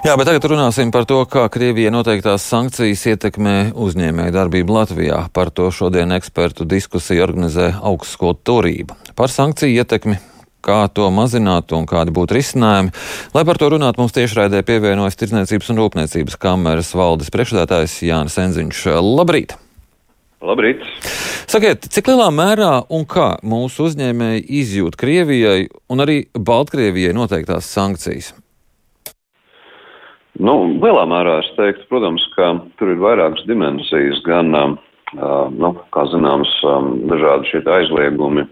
Jā, bet tagad runāsim par to, kā Krievija noteiktās sankcijas ietekmē uzņēmēju darbību Latvijā. Par to šodien ekspertu diskusiju organizē augstskola turība. Par sankciju ietekmi kā to mazināt un kādi būtu risinājumi. Lai par to runātu, mums tiešraidē pievienojas Tirzniecības un Rūpniecības kameras valdes priekšsēdētājs Jānis Enziņš. Labrīt! Labrīt! Sakiet, cik lielā mērā un kā mūsu uzņēmēji izjūt Krievijai un arī Baltkrievijai noteiktās sankcijas? Nu, lielā mērā es teiktu, protams, ka tur ir vairākas dimensijas, gan, uh, nu, kā zināms, um, dažādi šie aizliegumi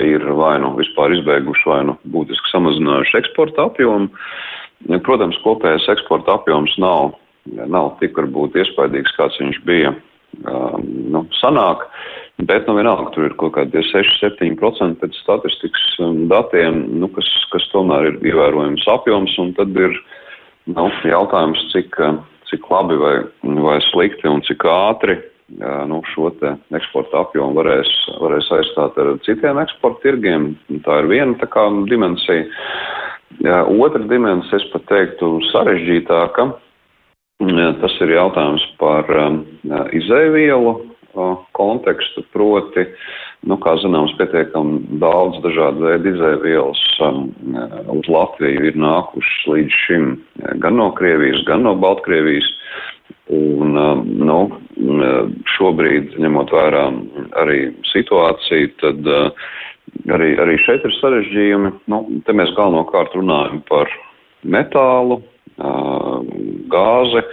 ir vai nu vispār izbeiguši, vai nu būtiski samazinājuši eksporta apjomu. Protams, kopējais eksporta apjoms nav, nav tik varbūt iespaidīgs, kāds viņš bija nu, sanāk, bet nu vienalga tur ir kaut kādi 6-7% pēc statistikas datiem, nu, kas, kas tomēr ir ievērojams apjoms, un tad ir nu, jautājums, cik, cik labi vai, vai slikti un cik ātri nu, šo eksporta apjomu varēs, varēs aizstāt ar citiem eksporta tirgiem. Tā ir viena tā kā dimensija. Jā, otra dimensija, es pat teiktu, sarežģītāka. Tas ir jautājums par um, izēvielu kontekstu, proti, nu, kā zināms, pietiekami daudz dažādu veidu izēvielas um, uz Latviju ir nākušas līdz šim gan no Krievijas, gan no Baltkrievijas. Un, um, nu, šobrīd, ņemot vērā arī situāciju, tad uh, arī, arī šeit ir sarežģījumi. Nu, te mēs galvenokārt runājam par metālu, uh, gāzi,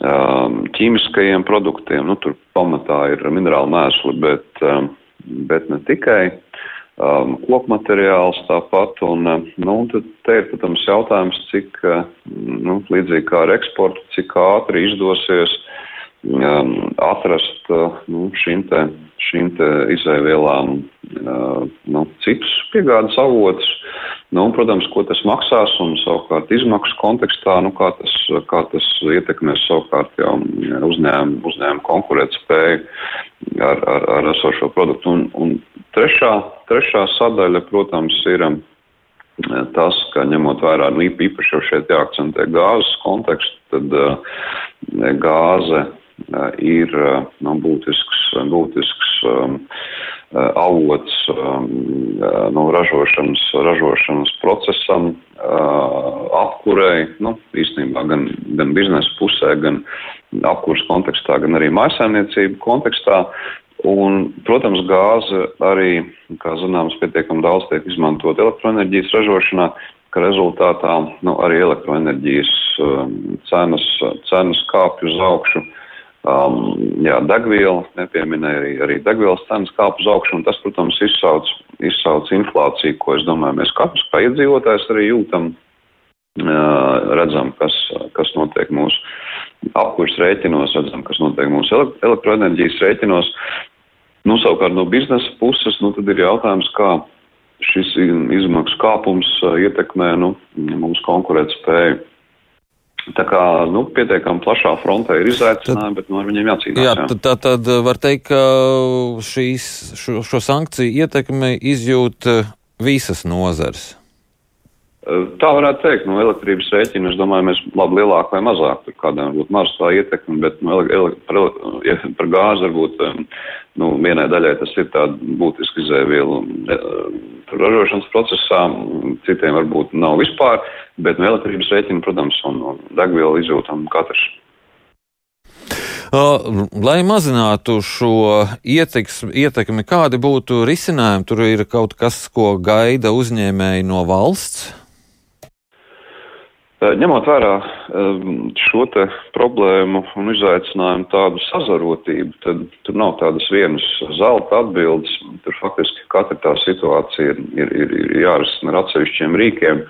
ķīmiskajiem produktiem. Nu, tur pamatā ir minerāli mēsli, bet, um, bet ne tikai. Um, kokmateriāls tāpat, un, nu, un tad te ir, protams, jautājums, cik, nu, līdzīgi kā ar eksportu, cik ātri izdosies um, atrast uh, nu, šīm te, šīm te izēvielām uh, nu, citus piegādes avotus. Nu, un, protams, ko tas maksās un savukārt izmaksu kontekstā, nu, kā, tas, kā tas ietekmēs savukārt jau uzņēmumu, uzņēmumu konkurētspēju ar, ar, ar esošo produktu. Un, un trešā, trešā sadaļa, protams, ir um, tas, ka ņemot vērā īpaši jau šeit jāakcentē gāzes kontekstu, tad uh, gāze ir nu, būtisks, būtisks um, avots um, nu, ražošanas, ražošanas procesam, uh, apkurei, nu, īstenībā gan, gan biznesa pusē, gan apkurs kontekstā, gan arī mājasēmniecību kontekstā. Un, protams, gāze arī, kā zināms, pietiekami daudz tiek izmantot elektroenerģijas ražošanā, ka rezultātā nu, arī elektroenerģijas um, cenas, cenas kāpj uz augšu. Uh, Um, jā, degviela, nepieminēja arī, arī degvielas cenas kāp uz augšu, un tas, protams, izsauc, izsauc inflāciju, ko es domāju, mēs katrs kā iedzīvotājs arī jūtam, uh, redzam, kas, kas notiek mūsu apkurss rēķinos, redzam, kas notiek mūsu elektroenerģijas rēķinos. Nu, savukārt no biznesa puses, nu, tad ir jautājums, kā šis izmaksu kāpums uh, ietekmē nu, mūsu konkurētspēju. Tā kā nu, pietiekami plašā frontē ir izaicinājumi, bet nu, ar viņiem jācīnās. Jā, jā. Tad, tad, tad var teikt, ka šīs, šo, šo sankciju ietekmi izjūt eh, visas nozars. Tā varētu teikt, no elektrības rēķina, es domāju, mēs labi lielāk vai mazāk, tur kādām varbūt maz tā ietekme, bet no ele, ele, par, ja, par gāzi varbūt, nu, vienai daļai tas ir tāda būtiska izēvielu e, ražošanas procesā, citiem varbūt nav vispār, bet no elektrības rēķina, protams, un, un degvielu izjūtam katrs. Lai mazinātu šo ieteks, ietekmi, kādi būtu risinājumi, tur ir kaut kas, ko gaida uzņēmēji no valsts? Eh, ņemot vērā ehm, šo problēmu un izaicinājumu tādu sazarotību, tad tur nav tādas vienas zelta atbildes. Tur faktiski katra tā situācija ir, ir, ir, jārisina ar atsevišķiem rīkiem.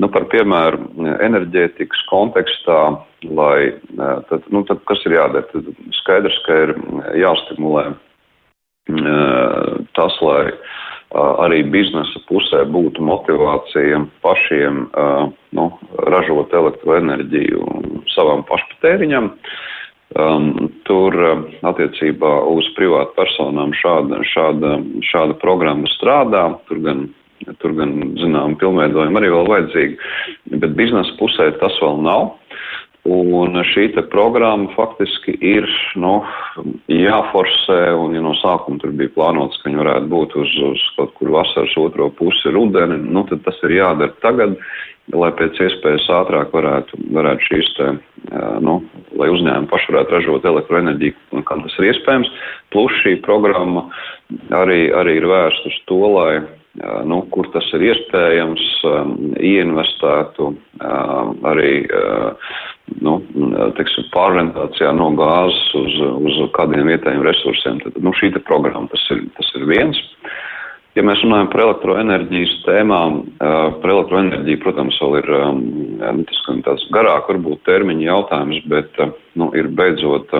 Nu, par piemēru, enerģētikas kontekstā, lai, eh, tad, nu, tad kas ir jādara? Tad skaidrs, ka ir jāstimulē eh, tas, lai arī biznesa pusē būtu motivācija pašiem nu, ražot elektroenerģiju savam pašpatēriņam. Um, tur attiecībā uz privātu personām šāda, šāda, šāda programma strādā. Tur gan tur gan, zinām, pilnveidojumi arī vēl vajadzīgi, bet biznesa pusē tas vēl nav. Un šī programma faktiski ir nu, jāforsē, un ja no sākuma tur bija plānots, ka viņi varētu būt uz, uz kaut kur vasaras otro pusi rudeni, nu, tad tas ir jādara tagad, lai pēc iespējas ātrāk varētu, varētu šīs te, nu, lai uzņēmumi paši varētu ražot elektroenerģiju, kā tas ir iespējams. Plus šī programma arī, arī ir vērsta uz to, lai nu, kur tas ir iespējams, ieinvestētu arī nu, teiksim, pārorientācijā no gāzes uz, uz kādiem vietējiem resursiem. Tad, nu, šī programma tas ir, tas ir viens. Ja mēs runājam par elektroenerģijas tēmām, par elektroenerģiju, protams, vēl ir nu, tas tāds garāk varbūt termiņa jautājums, bet nu, ir beidzot,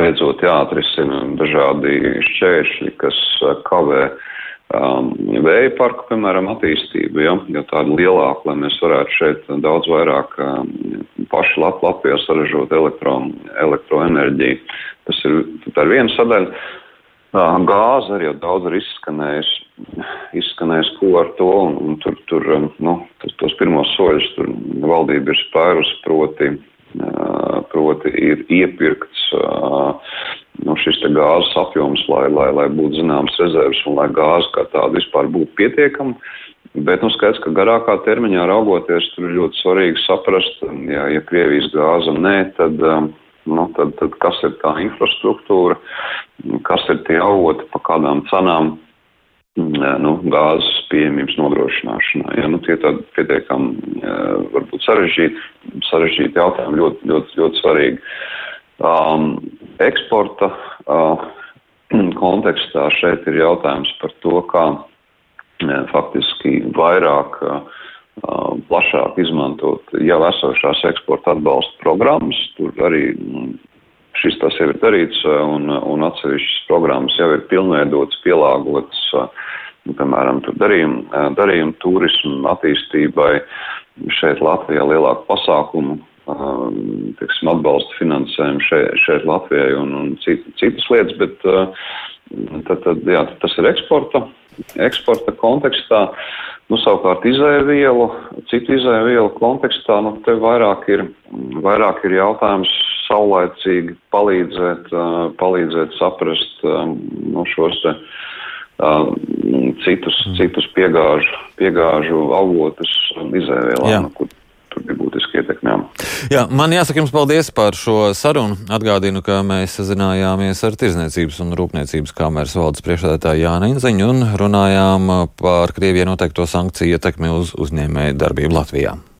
beidzot jāatrisina dažādi šķēršļi, kas kavē uh, um, vēja parku, piemēram, attīstību, ja, ja tādu lielāku, lai mēs varētu šeit daudz vairāk um, paši Lat Latvijā saražot elektro, elektroenerģiju. Tas ir, tā ir viena sadaļa. Uh, gāze arī jau daudz ir izskanējis, izskanējis ko ar to, un, un tur, tur um, nu, tos, tos pirmos soļus tur valdība ir spērus, proti, uh, proti ir iepirkts uh, nu, šis gāzes apjoms, lai, lai, lai būtu zināmas rezerves un lai gāze kā tāda vispār būtu pietiekama. Bet, nu, skaidrs, ka garākā termiņā raugoties, tur ir ļoti svarīgi saprast, ja, ja Krievijas gāza nē, tad, um, nu, tad, tad kas ir tā infrastruktūra, kas ir tie avoti, pa kādām cenām mm, nu, gāzes pieejamības nodrošināšanā. Ja, nu, tie tādi pietiekami varbūt sarežģīti, sarežģīti jautājumi, ļoti, ļoti, ļoti svarīgi. Um, eksporta uh, kontekstā šeit ir jautājums par to, kā uh, faktiski vairāk, uh, plašāk izmantot jau esošās eksporta atbalsta programmas. Tur arī mm, šis tas jau ir darīts, un, un atsevišķas programmas jau ir pilnveidotas, pielāgotas, nu, piemēram, darījumu, darījumu turismu attīstībai. Šeit Latvijā lielāku pasākumu Um, teiksim, atbalsta finansējumu šeit, šeit Latvijai un, un cit, citas lietas, bet uh, tad, tad, jā, tas ir eksporta, eksporta kontekstā. Nu, savukārt izēvielu, citu izēvielu kontekstā, nu, te vairāk ir, vairāk ir jautājums saulēcīgi palīdzēt, uh, palīdzēt saprast um, nu, šos te uh, citus, citus piegāžu, piegāžu avotus izēvielām, nu, kur tur bija būtiski ietekmēm. Jā, man jāsaka jums paldies par šo sarunu. Atgādinu, ka mēs sazinājāmies ar Tirzniecības un Rūpniecības kameras valdes priekšsēdētāju Jānu Inziņu un runājām par Krievijai noteikto sankciju ietekmi uz uzņēmēju darbību Latvijā.